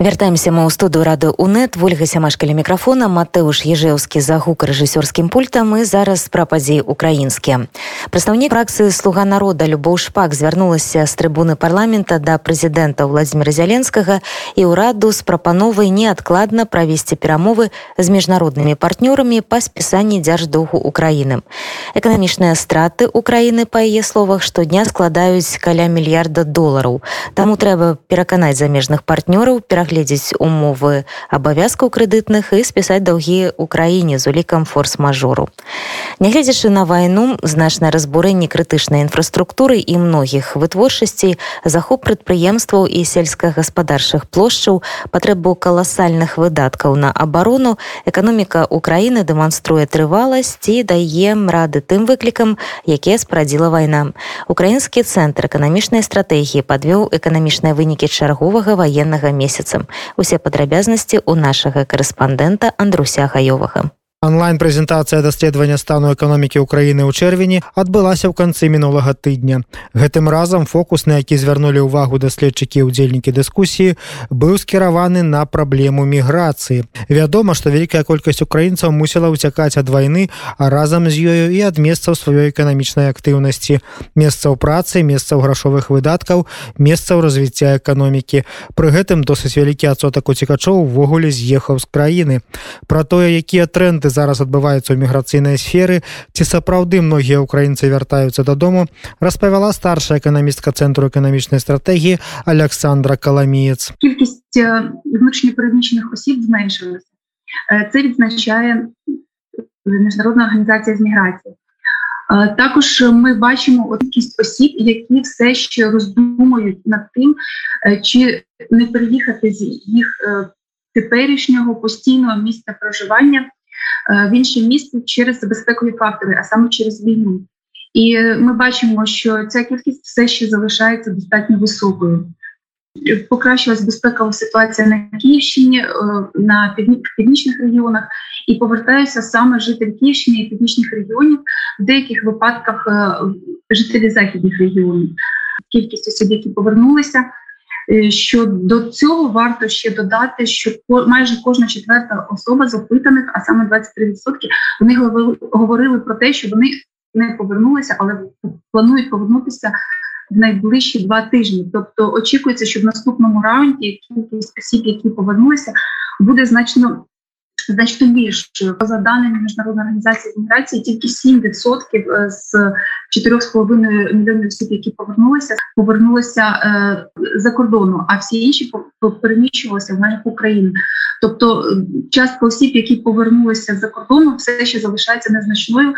вяртаемся мы ў студу рады унет ольга сямашкаля мікрафона Матэуш ежеўскі за гук рэжысёрскім пультам і зараз пра падзеі украінскія прадстаўнік фракцыі слуга народа любоў шпак звярнулася з трыбуны парламента да прэзідэнта владимира зяленскага і ўраду з прапановай неадкладна правесці перамовы з міжнароднымі партнёрамі па спісанні дзярждоўгу украіны эканамічныя страты украіны па яе словах штодня складаюць каля мільярда долараў таму трэба пераканаць замежных партнёраў перагляд прагледзець умовы абавязкаў крэдытных і спісаць даўгі ў краіне з улікам форс-мажору. Нягледзячы на вайну значнае разбурэнне крытычнай інфраструктуры і многіх вытворчасцей захоп прадпрыемстваў і сельскагаспадарчых плошчаў патрэбу каласальных выдаткаў на абарону эканоміка Украіны дэманструе трываласць і дае рады тым выклікам, якія спрадзіла вайна. Украінскі цэнтр эканамічнай стратэгіі падвёў эканамічныя вынікі чарговага ваеннага месяца усе падрабязнасці у нашага корэспандэнта андруся гаёвага Онлайн-прэзентацыя даследавання стану эканомікі ўкраіны ў чэрвені адбылася ў канцы мінулага тыдня. Гэтым разам фокус на які звярнулі ўвагу даследчыкі удзельнікі дыскусіі быў скіраваны на праблему міграцыі. Вядома што вялікая колькасць украінцаў мусіла ўцякаць ад вайны а разам з ёю і ад месцаў сваёй эканамічнай актыўнасці. Месцаў працы месцаў грашовых выдаткаў месцаў развіцця эканомікі. Пры гэтым досыць вялікі адсотак уцікачоў увогуле з'ехаў з краіны. Пра тое якія тренды зараз адбываюцца ў міграцыйнай сферы ці сапраўды многія украінцы вяртаюцца дадому распавяла старшая эканамістка цэнтру эканамічнай стратэгіі Александра каламіец кількість внутрішньопереміщених осіб зменшилася це відзначає міжнародна організація з міграції також ми бачимо кількість осіб, які все ще роздумують над тим, чи не переїхати з їх теперішнього постійного місця проживання Е, в інше місце через безпекові фактори, а саме через війну. І ми бачимо, що ця кількість все ще залишається достатньо високою. Покращилась безпекова ситуація на Київщині, е, на північних регіонах, і повертаються саме жителі Київщини і північних регіонів, в деяких випадках е, жителі західних регіонів. Кількість осіб, які повернулися, Е, що до цього варто ще додати, що майже кожна четверта особа запитаних, а саме 23%, вони говорили про те, що вони не повернулися, але планують повернутися в найближчі два тижні. Тобто очікується, що в наступному раунді кількість осіб, які повернулися, буде значно значно більшою. За даними міжнародної організації міграції, тільки 7% е, з 4,5 мільйонів осіб, які повернулися, повернулися е, за кордону, а всі інші переміщувалися в межах України. Тобто, частка осіб, які повернулися за кордону, все ще залишається незначною.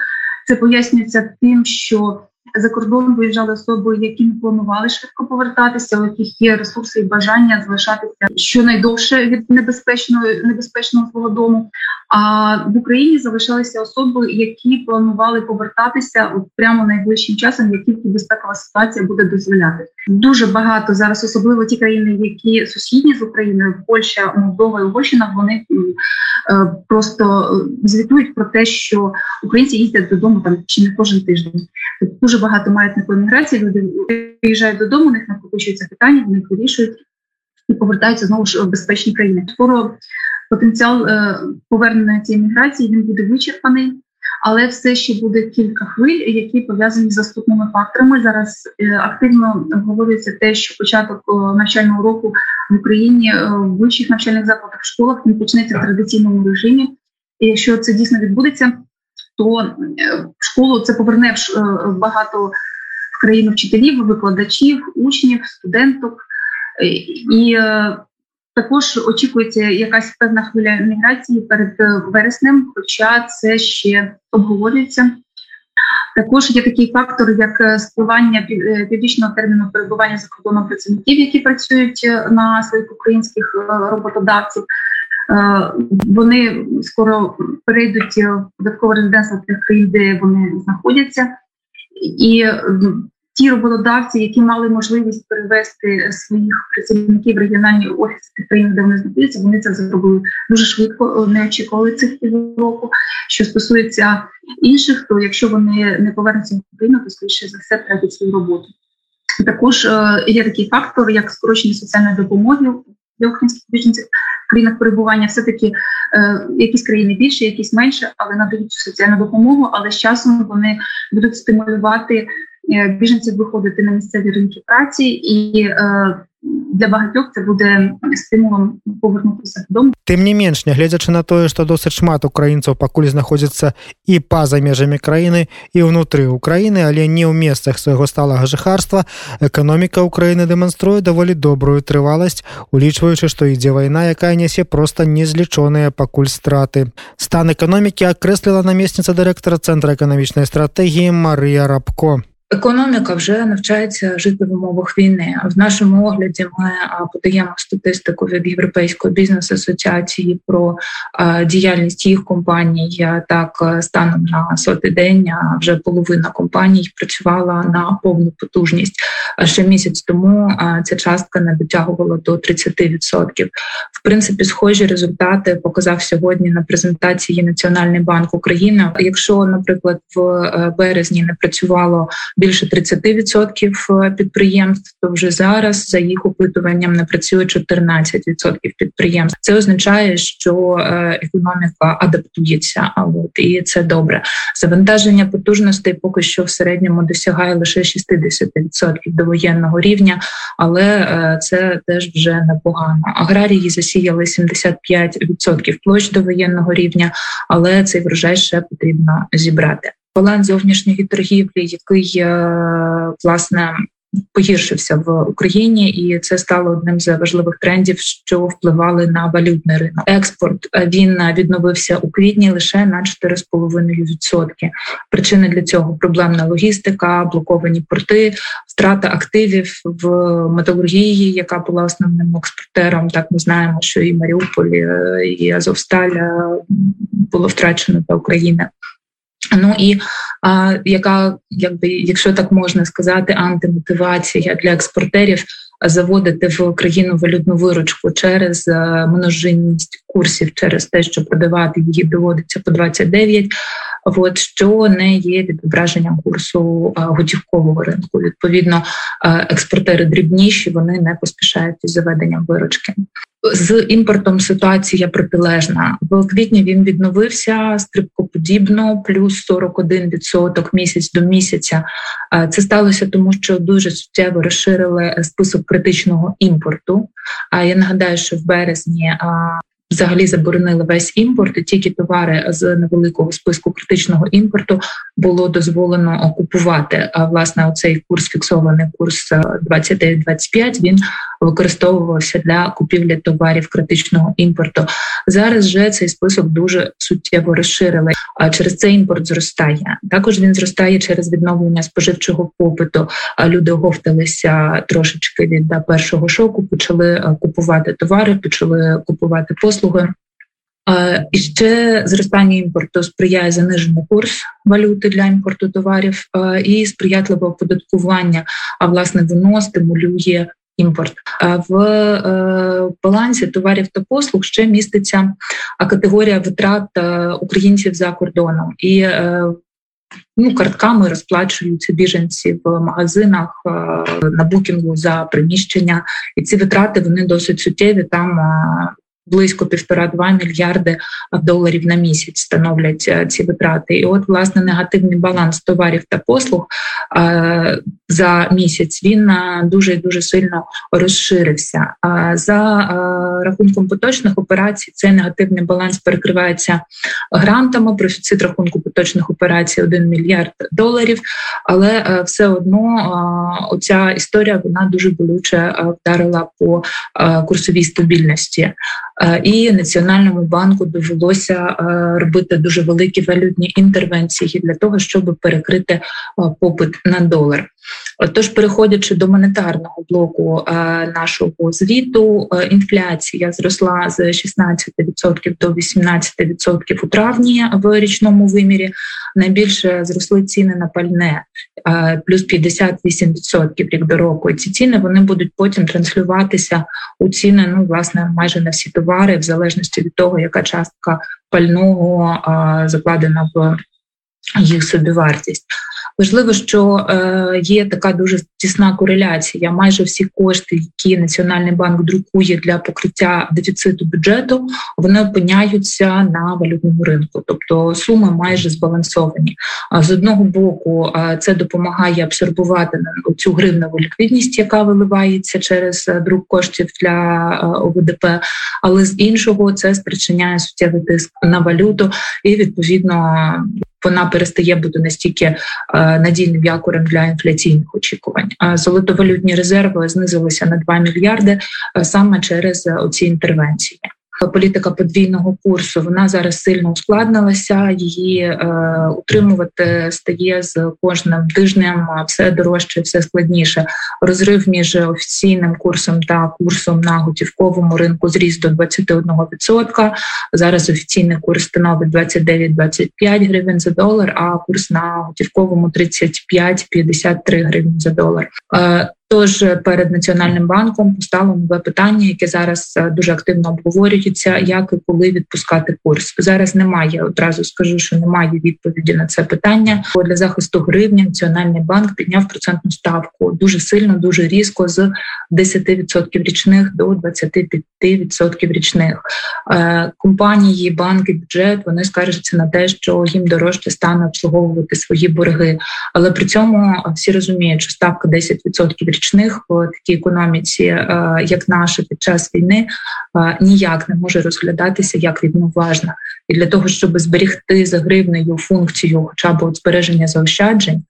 Це пояснюється тим, що за кордон виїжджали особи, які не планували швидко повертатися, у яких є ресурси і бажання залишатися щонайдовше від небезпечного небезпечного свого дому. А в Україні залишалися особи, які планували повертатися от прямо найближчим часом, як тільки безпекова ситуація буде дозволяти. Дуже багато зараз, особливо ті країни, які сусідні з Україною, Польща, Молдова і Угорщина, вони е, просто звітують про те, що українці їздять додому там чи не кожен тиждень. Дуже багато маятникової міграції. Люди приїжджають додому, у них накопичуються питання, вони вирішують і повертаються знову ж в безпечні країни. Скоро потенціал е, повернення цієї міграції він буде вичерпаний, але все ще буде кілька хвиль, які пов'язані з наступними факторами. Зараз е, активно говориться те, що початок навчального року в Україні е, в вищих навчальних закладах в школах не почнеться в традиційному режимі. І якщо це дійсно відбудеться, то в школу це поверне багато в країну вчителів, викладачів, учнів, студенток. І також очікується якась певна хвиля міграції перед е, вереснем, хоча це ще обговорюється. Також є такий фактор, як е, спливання е, піврічного терміну перебування за кордоном працівників, які працюють на своїх українських роботодавців. Вони скоро перейдуть в податкове резидентство тих країн, де вони знаходяться, і ті роботодавці, які мали можливість перевести своїх працівників в регіональні офіси тих країн, де вони знаходяться, вони це зробили дуже швидко. Не очікували цих півроку. Що стосується інших, то якщо вони не повернуться в Україну, то скоріше за все втратять свою роботу. Також е, є такий фактор, як скорочення соціальної допомоги для українських біженців країнах перебування. Все таки е, якісь країни більше, якісь менше, але надають соціальну допомогу. Але з часом вони будуть стимулювати е, біженців виходити на місцеві ринки праці і. Е, для багатьох це буде стимулом повернутися додому. Тым не менш нягледзячы на тое што досыць шмат украінцаў пакуль знаходзіцца і па-за межамі краіны і ўнутры Украіны але не ў месцах свайго сталага жыхарства эканоміка Украіны дэманструе даволі добрую трываласць улічваючы што ідзе вайна якая нясе проста незлічоныя пакуль страты стан эканомікі акрэсліла намесніца дырэктара цэнтра эканамічнай стратэгіі Марыя рабко Економіка вже навчається жити в умовах війни. В нашому огляді ми подаємо статистику від Європейської бізнес асоціації про діяльність їх компаній. Так станом на сотий день вже половина компаній працювала на повну потужність. Ще місяць тому ця частка не дотягувала до 30%. В принципі, схожі результати показав сьогодні на презентації Національний банк України. Якщо, наприклад, в е, березні не працювало більше 30% е, підприємств, то вже зараз за їх опитуванням не працює 14% підприємств. Це означає, що е, економіка адаптується. А от і це добре. Завантаження потужностей поки що в середньому досягає лише 60% до воєнного рівня, але е, це теж вже непогано. Аграрії засіяли 75% площ до воєнного рівня, але цей врожай ще потрібно зібрати баланс зовнішньої торгівлі, який е, власне погіршився в Україні, і це стало одним з важливих трендів, що впливали на валютний ринок. Експорт е, він відновився у квітні лише на 4,5%. Причини для цього проблемна логістика, блоковані порти, втрата активів в металургії, яка була основним експортером. Так ми знаємо, що і Маріуполь, е, і Азовсталь було втрачено для України. Ну і а, яка, якби, якщо так можна сказати, антимотивація для експортерів заводити в країну валютну виручку через множинність курсів, через те, що продавати її доводиться по 29, от що не є відображенням курсу готівкового ринку. Відповідно, експортери дрібніші вони не поспішають із заведенням виручки. З імпортом ситуація протилежна. В квітні він відновився стрибкоподібно, плюс 41% місяць до місяця. Це сталося тому, що дуже суттєво розширили список критичного імпорту. А я нагадаю, що в березні взагалі заборонили весь імпорт, і тільки товари з невеликого списку критичного імпорту було дозволено окупувати. А власне оцей курс фіксований курс 29-25, е, Він використовувався для купівлі товарів критичного імпорту. Зараз же цей список дуже суттєво розширили. А через це імпорт зростає. Також він зростає через відновлення споживчого попиту. Люди оговталися трошечки від першого шоку, почали е, купувати товари, почали купувати послуги. І ще зростання імпорту сприяє занижений курс валюти для імпорту товарів і сприятливе оподаткування, а власне воно стимулює імпорт. В е, балансі товарів та послуг ще міститься категорія витрат е, українців за кордоном і е, ну, картками розплачуються біженці в магазинах на букінгу за приміщення, і ці витрати вони досить суттєві. Там близько півтора-два мільярди доларів на місяць становлять е, ці витрати. І от власне негативний баланс товарів та послуг е, за місяць він е, дуже дуже сильно розширився. За рахунком поточних операцій цей негативний баланс перекривається грантами. Профіцит рахунку поточних операцій 1 мільярд доларів. Але все одно оця історія вона дуже болюче вдарила по курсовій стабільності. Е, і національному банку довелося е, робити дуже великі валютні інтервенції для того, щоб перекрити е, попит на долар. Тож, переходячи до монетарного блоку нашого звіту, інфляція зросла з 16% до 18% у травні в річному вимірі. Найбільше зросли ціни на пальне плюс 58% рік до року. І Ці ціни вони будуть потім транслюватися у ціни ну власне майже на всі товари, в залежності від того, яка частка пального закладена в їх собівартість. Важливо, що є така дуже тісна кореляція. Майже всі кошти, які Національний банк друкує для покриття дефіциту бюджету, вони опиняються на валютному ринку, тобто суми майже збалансовані. А з одного боку, це допомагає абсорбувати цю гривневу ліквідність, яка виливається через друк коштів для ОВДП, але з іншого це спричиняє суттєвий тиск на валюту, і відповідно вона перестає бути настільки е, надійним якорем для інфляційних очікувань. Золотовалютні резерви знизилися на 2 мільярди е, саме через е, оці інтервенції політика подвійного курсу вона зараз сильно ускладнилася. Її е, утримувати стає з кожним тижнем. Все дорожче, все складніше. Розрив між офіційним курсом та курсом на готівковому ринку зріс до 21%. Зараз офіційний курс становить 29-25 гривень за долар, а курс на готівковому 35-53 гривень за долар. Е, Тож перед національним банком постало нове питання, яке зараз е, дуже активно обговорюється, як і коли відпускати курс. Зараз немає. Одразу скажу, що немає відповіді на це питання. Бо для захисту гривні національний банк підняв процентну ставку дуже сильно, дуже різко з 10% річних до 25% річних. Е, компанії, банки, бюджет вони скаржаться на те, що їм дорожче стане обслуговувати свої борги, але при цьому всі розуміють, що ставка 10% річних річних в такій економіці, е, як наша під час війни, е, ніяк не може розглядатися як рівноважна. І для того, щоб зберегти за гривнею функцію, хоча б от збереження заощаджень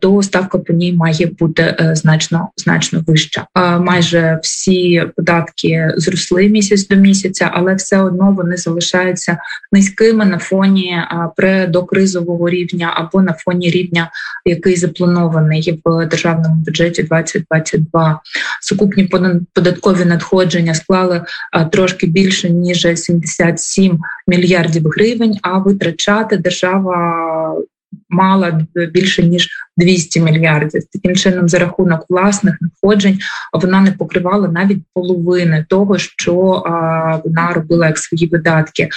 то ставка по ній має бути е, значно значно вища. Майже всі податки зросли місяць до місяця, але все одно вони залишаються низькими на фоні предокризового рівня або на фоні рівня, який запланований в державному бюджеті 2022. Сукупні податкові надходження склали трошки більше ніж 77 мільярдів гривень. А витрачати держава мала більше ніж 200 мільярдів. Таким чином, за рахунок власних надходжень, вона не покривала навіть половини того, що вона робила як свої видатки.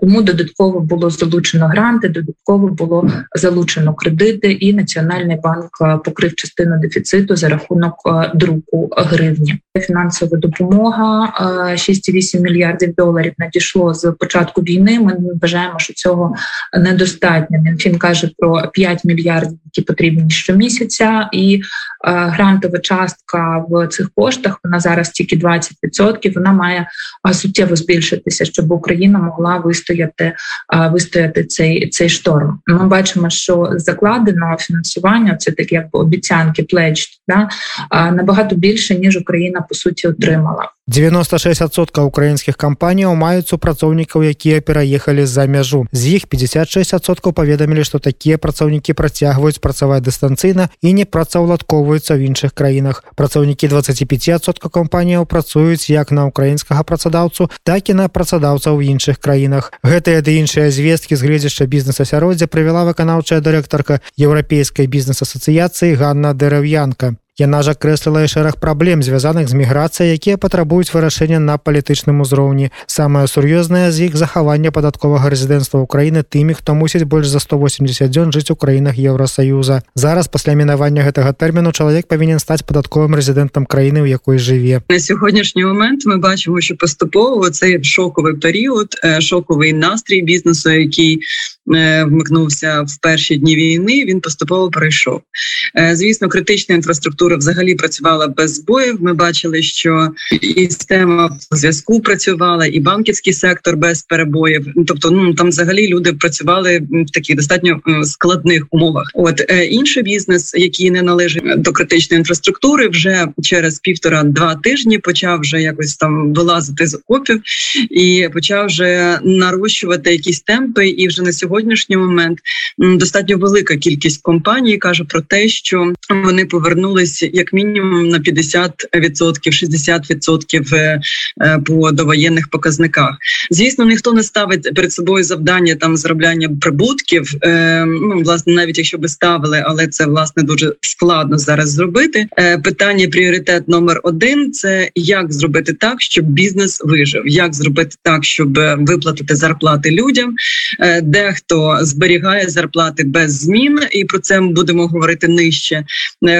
Тому додатково було залучено гранти, додатково було залучено кредити, і Національний банк покрив частину дефіциту за рахунок друку гривні. Фінансова допомога 6,8 мільярдів доларів надійшло з початку війни. Ми вважаємо, що цього недостатньо. Мінфін каже про 5 мільярдів, які потрібні щомісяця, і грантова частка в цих коштах вона зараз тільки 20%, Вона має е, суттєво збільшитися, щоб Україна могла вистояти е, вистояти цей цей шторм. Ми бачимо, що закладено фінансування це такі як обіцянки плеч, да набагато більше ніж Україна по суті отримала. 96% украінскіх кампаніяў маюць супрацоўнікаў якія пераехалі з-за мяжу з іх 56% паведамілі што такія працаўнікі працягваюць працаваць дыстанцыйна і не працаўладковваюцца ў іншых краінах працаўнікі 25% кампаніяў працуюць як на украінскага працадаўцу так і на працадаўца ў іншых краінах гэтыя ды іншыя звесткі з гледзяшча бізнес-асяроддзя прывяла выканаўчая дырэктарка еўрапейскай бізнес-асацыяцыі Ганна дэрав'янка Яна ж акрэсліла і шэраг праблем звязаных з міграцыяй, якія патрабуюць вырашэння на палітычным узроўні. Самае сур'ёзнае з іх захаванне падатковага рэзідэнцтва ўкраіны тымі, хто мусіць больш за 180 дзён жыць у краінах Еўросаюза. Зараз пасля мінавання гэтага тэрміну чалавек павінен стаць падатковым рэзідэнтам краіны, у якой жыве. На сьогоднішній момент ми бачимо, що поступово цей шоковий період, шоковий настрій бізнесу, який вмикнувся в перші дні війни. Він поступово пройшов. Звісно, критична інфраструктура взагалі працювала без збоїв. Ми бачили, що і система зв'язку працювала, і банківський сектор без перебоїв. Тобто, ну там взагалі люди працювали в таких достатньо складних умовах. От інший бізнес, який не належить до критичної інфраструктури, вже через півтора-два тижні почав вже якось там вилазити з окопів і почав вже нарощувати якісь темпи, і вже на сьогодні сьогоднішній момент достатньо велика кількість компаній каже про те, що вони повернулися як мінімум на 50%, 60% е, е, по довоєнних показниках. Звісно, ніхто не ставить перед собою завдання там зробляння прибутків. Е, ну власне, навіть якщо би ставили, але це власне дуже складно зараз зробити. Питання пріоритет номер один: це як зробити так, щоб бізнес вижив, як зробити так, щоб виплатити зарплати людям, де Дехто зберігає зарплати без змін, і про це ми будемо говорити нижче.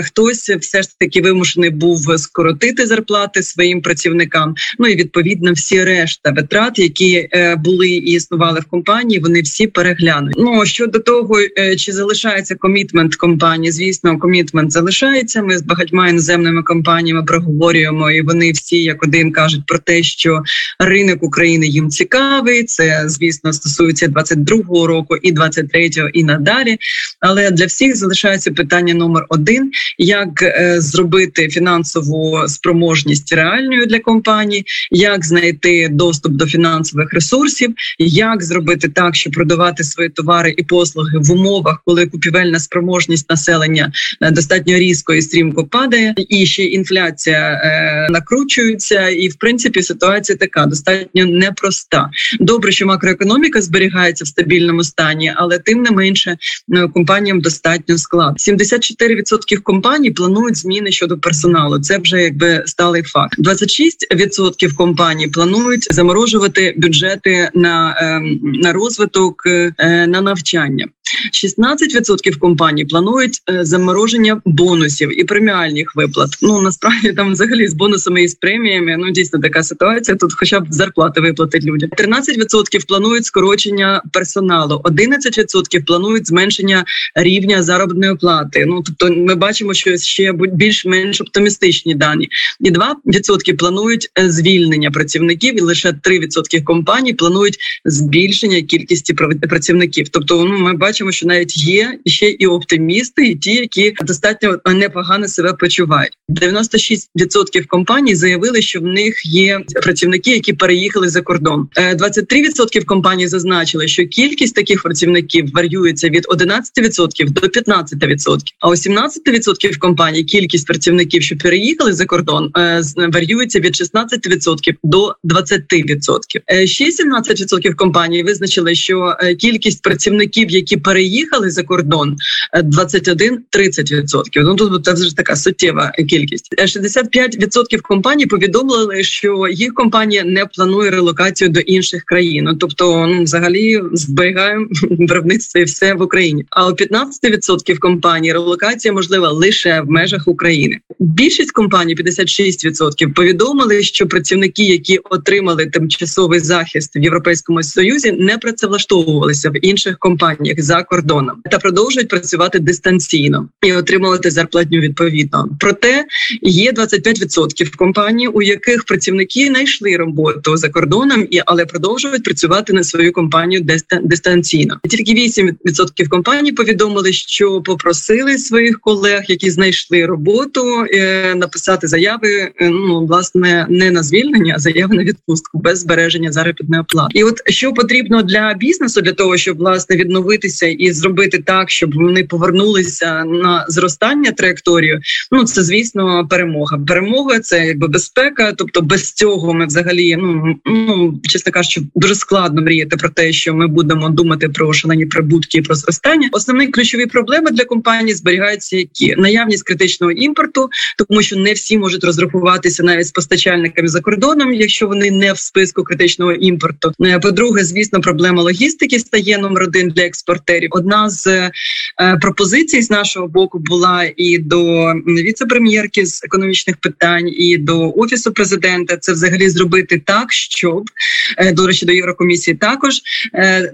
Хтось все ж таки вимушений був скоротити зарплати своїм працівникам. Ну і відповідно всі решта витрат, які були і існували в компанії, вони всі переглянуть. Ну щодо того, чи залишається комітмент компанії, звісно, комітмент залишається. Ми з багатьма іноземними компаніями проговорюємо, і вони всі як один кажуть про те, що ринок України їм цікавий. Це звісно стосується 22-го року і 23-го, і надалі. Але для всіх залишається питання номер один: як е, зробити фінансову спроможність реальною для компанії, як знайти доступ до фінансових ресурсів, як зробити так, щоб продавати свої товари і послуги в умовах, коли купівельна спроможність населення е, достатньо різко і стрімко падає, і ще інфляція е, накручується, і в принципі ситуація така достатньо непроста. Добре, що макроекономіка зберігається в стабільному стані, але тим не менше е, компаніям достатньо склад. 74% компаній планують зміни щодо персоналу. Це вже якби сталий факт. 26% компаній планують заморожувати бюджети на, ем, на розвиток е, на навчання. 16% компаній планують е, замороження бонусів і преміальних виплат. Ну насправді там взагалі з бонусами і з преміями. Ну дійсно така ситуація. Тут, хоча б зарплати виплатить людям. 13% планують скорочення персоналу, 11% планують зменшення рівня заробітної плати. Ну тобто, ми бачимо, що ще більш-менш оптимістичні дані, і 2% планують е, звільнення працівників, і лише 3% компаній планують збільшення кількості працівників. Тобто, ну ми бачимо, що навіть є ще і оптимісти, і ті, які достатньо непогано себе почувають. 96% компаній заявили, що в них є працівники, які переїхали за кордон. 23% компаній зазначили, що кількість таких працівників варюється від 11% до 15%. А у 17% компаній кількість працівників, що переїхали за кордон, е, варюється від 16% до 20%. Е, ще 17% компаній визначили, що е, кількість працівників, які переїхали за кордон, 21-30%. Ну тут це вже така суттєва кількість. 65% компаній повідомили, що їх компанія не планує релокацію до інших країн. Ну, тобто, ну взагалі зберігаємо виробництво і все в Україні. А у 15% компаній релокація можлива лише в межах України. Більшість компаній 56% повідомили, що працівники, які отримали тимчасовий захист в Європейському Союзі, не працевлаштовувалися в інших компаніях за кордоном та продовжують працювати дистанційно і отримувати зарплатню відповідно. Проте є 25% компаній, у яких працівники знайшли роботу за кордоном, і але продовжують працювати на свою компанію дистанційно. Тільки 8% компаній повідомили, що попросили своїх колег, які знайшли роботу, е, написати заяви. Е, ну власне не на звільнення, а заяви на відпустку без збереження заробітної плати. І от що потрібно для бізнесу для того, щоб власне відновитися і зробити так, щоб вони повернулися на зростання траєкторію. Ну це звісно перемога. Перемога це якби безпека. Тобто без цього ми взагалі ну ну чесно кажучи, дуже складно мріяти про те, що ми будемо думати про шалені прибутки і про зростання. Основні ключові проблеми для компанії зберігаються, які наявність критичного імпорту, тому що не всі можуть розрахуватися навіть з постачальниками за кордоном, якщо вони не в списку критичного імпорту. Е, по-друге, звісно, проблема логістики стає номер один для експортерів. Одна з е, пропозицій з нашого боку була і до віце-прем'єрки з економічних питань, і до офісу президента. Це взагалі зробити так, щоб е, до речі, до Єврокомісії також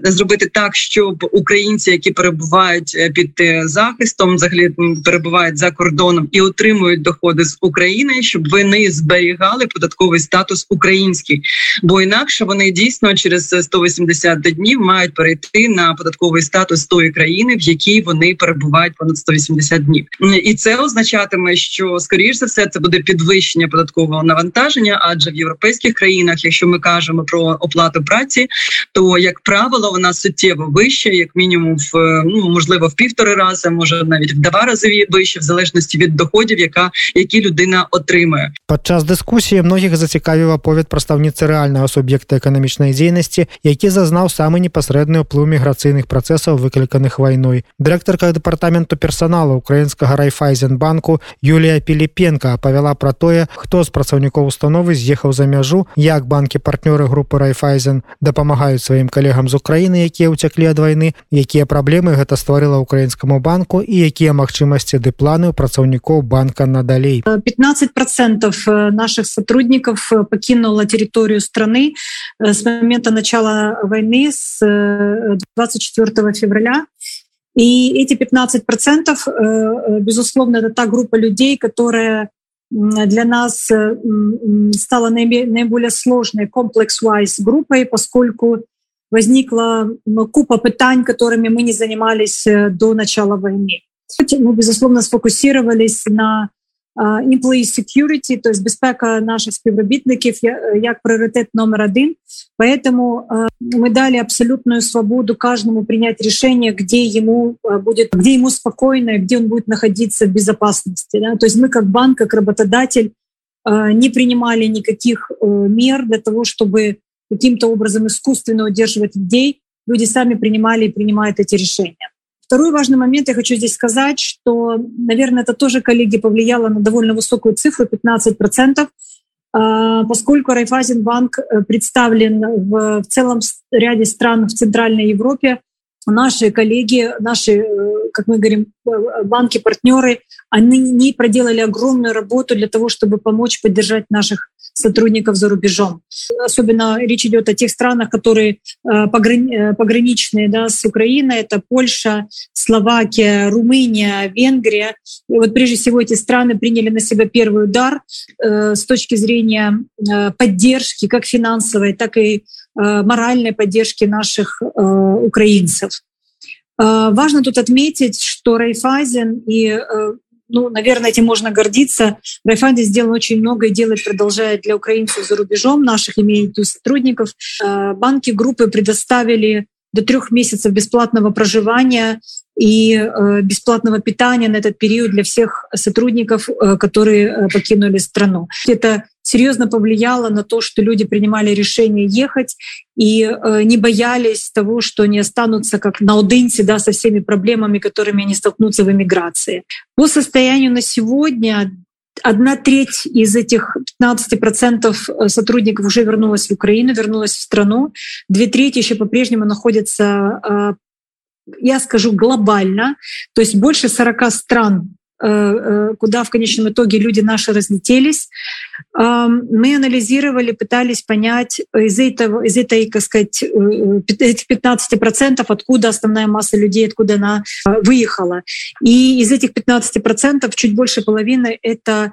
зробити так, щоб українці, які перебувають під захистом, взагалі перебувають за кордоном і отримують доходи з України, щоб вони зберігали податковий статус український, бо інакше вони дійсно через 180 днів мають перейти на податковий статус тої країни, в якій вони перебувають понад 180 днів, і це означатиме, що скоріш за все це буде підвищення податкового навантаження, адже в європейських країнах, якщо ми кажемо про оплату праці, то як правило вона суттєво вища, як мінімум, в ну можливо в півтори рази, може навіть в два рази вище, в залежності від доходів, яка які людина отримує. Падчас дискусії многіх зацікавив аповед прадстаўніцы рэальнага суб'екта эканамічнай дзейнасці, які зазнаў самы непасрэдны ўплыў міграцыйных працэсаў выкліканых вайной. Дырэктарка дэпартаменту персонала украінскага райфайзенбанку Юлія піліпенко павяла пра тое хто з працаўнікоў установы з'ехаў за мяжу як банкі партнёры групы райфайзен дапамагаюць сваім калегам з Украіны якія ўцяклі ад вайны якія праблемы гэта стварыла украінскаму банку і якія магчымасці ды планы ў працаўнікоў банка надалей. 15 процентов наших сотрудников покинула территорию страны с момента начала войны с 24 февраля и эти 15 процентов безусловно это та группа людей которая для нас стала наиболее сложной комплекс-wise группой, поскольку возникла купа пытань, которыми мы не занимались до начала войны. Мы, безусловно, сфокусировались на employee security, то есть безпека наших співробітників як пріоритет номер один. Поэтому мы дали абсолютную свободу каждому принять решение, где ему будет, где ему спокойно, где он будет находиться в безопасности. Да? То есть мы как банк, как работодатель не принимали никаких мер для того, чтобы каким-то образом искусственно удерживать людей. Люди сами принимали и принимают эти решения. Второй важный момент я хочу здесь сказать, что, наверное, это тоже, коллеги, повлияло на довольно высокую цифру, 15%, поскольку Райфайзенбанк представлен в, в целом ряде стран в Центральной Европе. Наши коллеги, наши, как мы говорим, банки-партнеры, они не проделали огромную работу для того, чтобы помочь поддержать наших сотрудников за рубежом. Особенно речь идет о тех странах, которые пограничные да, с Украиной. Это Польша, Словакия, Румыния, Венгрия. И вот прежде всего эти страны приняли на себя первый удар э, с точки зрения э, поддержки, как финансовой, так и э, моральной поддержки наших э, украинцев. Э, важно тут отметить, что Райфайзен и э, ну, наверное, этим можно гордиться. Райфанди сделал очень много и делает, продолжает для украинцев за рубежом, наших, имею в виду, сотрудников. Э, банки группы предоставили до трех месяцев бесплатного проживания и э, бесплатного питания на этот период для всех сотрудников, э, которые покинули страну. Это серьезно повлияло на то, что люди принимали решение ехать и не боялись того, что они останутся как на наодинці да, со всеми проблемами, которыми они столкнутся в эмиграции. По состоянию на сегодня одна треть из этих 15% сотрудников уже вернулась в Украину, вернулась в страну. Две трети еще по-прежнему находятся, я скажу, глобально. То есть больше 40 стран куда в конечном итоге люди наши разлетелись. Мы анализировали, пытались понять из этого, из этой, как сказать, этих 15%, откуда основная масса людей, откуда она выехала. И из этих 15% чуть больше половины — это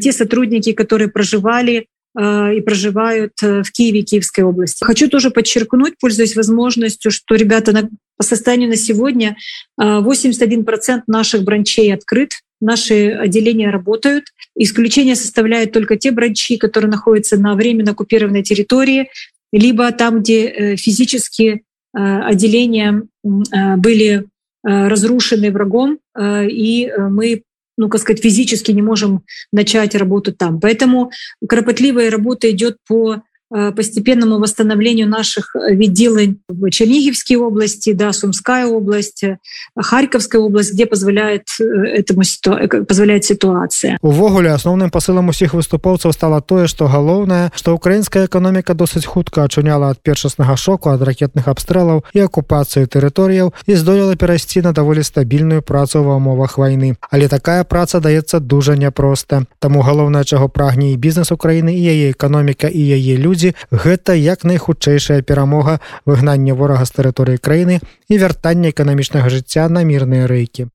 те сотрудники, которые проживали и проживают в Киеве, Киевской области. Хочу тоже подчеркнуть, пользуясь возможностью, что ребята на, по состоянию на сегодня 81% наших бранчей открыт, наши отделения работают. Исключение составляют только те бранчи, которые находятся на временно оккупированной территории, либо там, где физически отделения были разрушены врагом, и мы ну, как сказать, физически не можем начать работу там. Поэтому кропотливая работа идет по постепенному восстановлению наших э, відділень в Чернігівской области, да, Сумская область, э, Харьковская область, где позволяет этому позволяет ситуация. Увогуле асноўным пасылам усіх выступоўцаў стало тое, што галоўнае, што украінская эканоміка досыць хутка ачуняла ад першаснага шоку ад ракетных абстрэлаў і акупацыю тэрыторыяў і здолела перайсці на даволі стабільную працу ва умовах вайны. Але такая праца даецца дужа няпроста. Таму галоўнае, чаго прагне і бізнес Украіны і яе эканоміка і яе людзі людзі гэта як найхутчэйшая перамога выгнання ворага з тэрыторыі краіны і вяртання эканамічнага жыцця на мірныя рэйкі